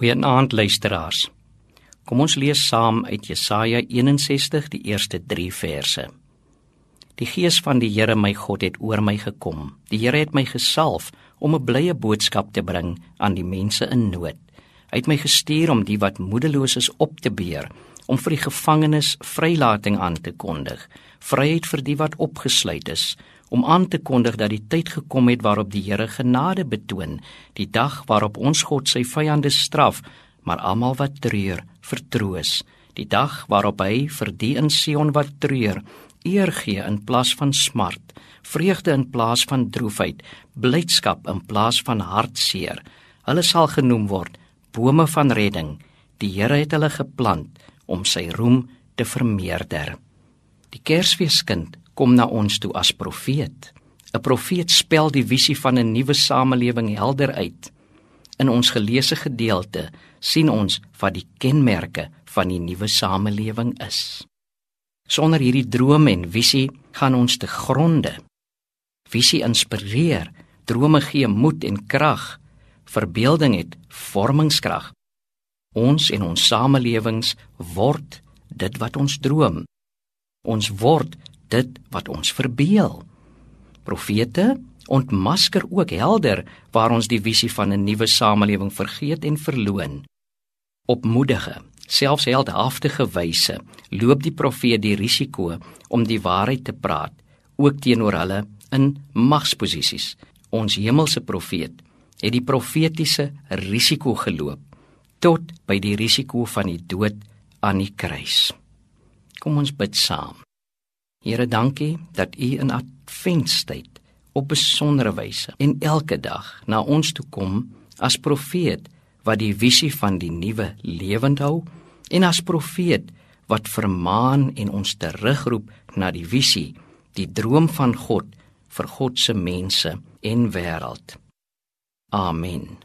Goeienaand luisteraars. Kom ons lees saam uit Jesaja 61 die eerste 3 verse. Die gees van die Here my God het oor my gekom. Die Here het my gesalf om 'n blye boodskap te bring aan die mense in nood. Hy het my gestuur om die wat moedeloos is op te beer, om vir die gevangenes vrylating aan te kondig, vryheid vir die wat opgesluit is, om aan te kondig dat die tyd gekom het waarop die Here genade betoon, die dag waarop ons God sy vyande straf, maar almal wat treur, vertroos, die dag waarop hy vir die in Sion wat treur, eer gee in plaas van smart, vreugde in plaas van droefheid, blydskap in plaas van hartseer. Hulle sal genoem word bome van redding. Die Here het hulle geplant om sy roem te vermeerder. Die Kersfeeskind kom na ons toe as profeet. 'n Profeet spel die visie van 'n nuwe samelewing helder uit. In ons geleesde gedeelte sien ons wat die kenmerke van die nuwe samelewing is. Sonder hierdie drome en visie gaan ons te gronde. Visie inspireer, drome gee moed en krag. Verbeelding het vormingskrag. Ons en ons samelewings word dit wat ons droom. Ons word dit wat ons verbeel. Profete ontmasker ook helder waar ons die visie van 'n nuwe samelewing vergeet en verloon. Opmoedige, selfs heldhaftige wyse loop die profeet die risiko om die waarheid te praat, ook teenoor hulle in magsposisies. Ons hemelse profeet het die profetiese risiko geloop tot by die risiko van die dood aan die kruis. Kom ons bid saam. Here, dankie dat U in adventstyd op besondere wyse en elke dag na ons toe kom as profeet wat die visie van die nuwe lewend hou en as profeet wat vermaan en ons terugroep na die visie, die droom van God vir God se mense en wêreld. Amen.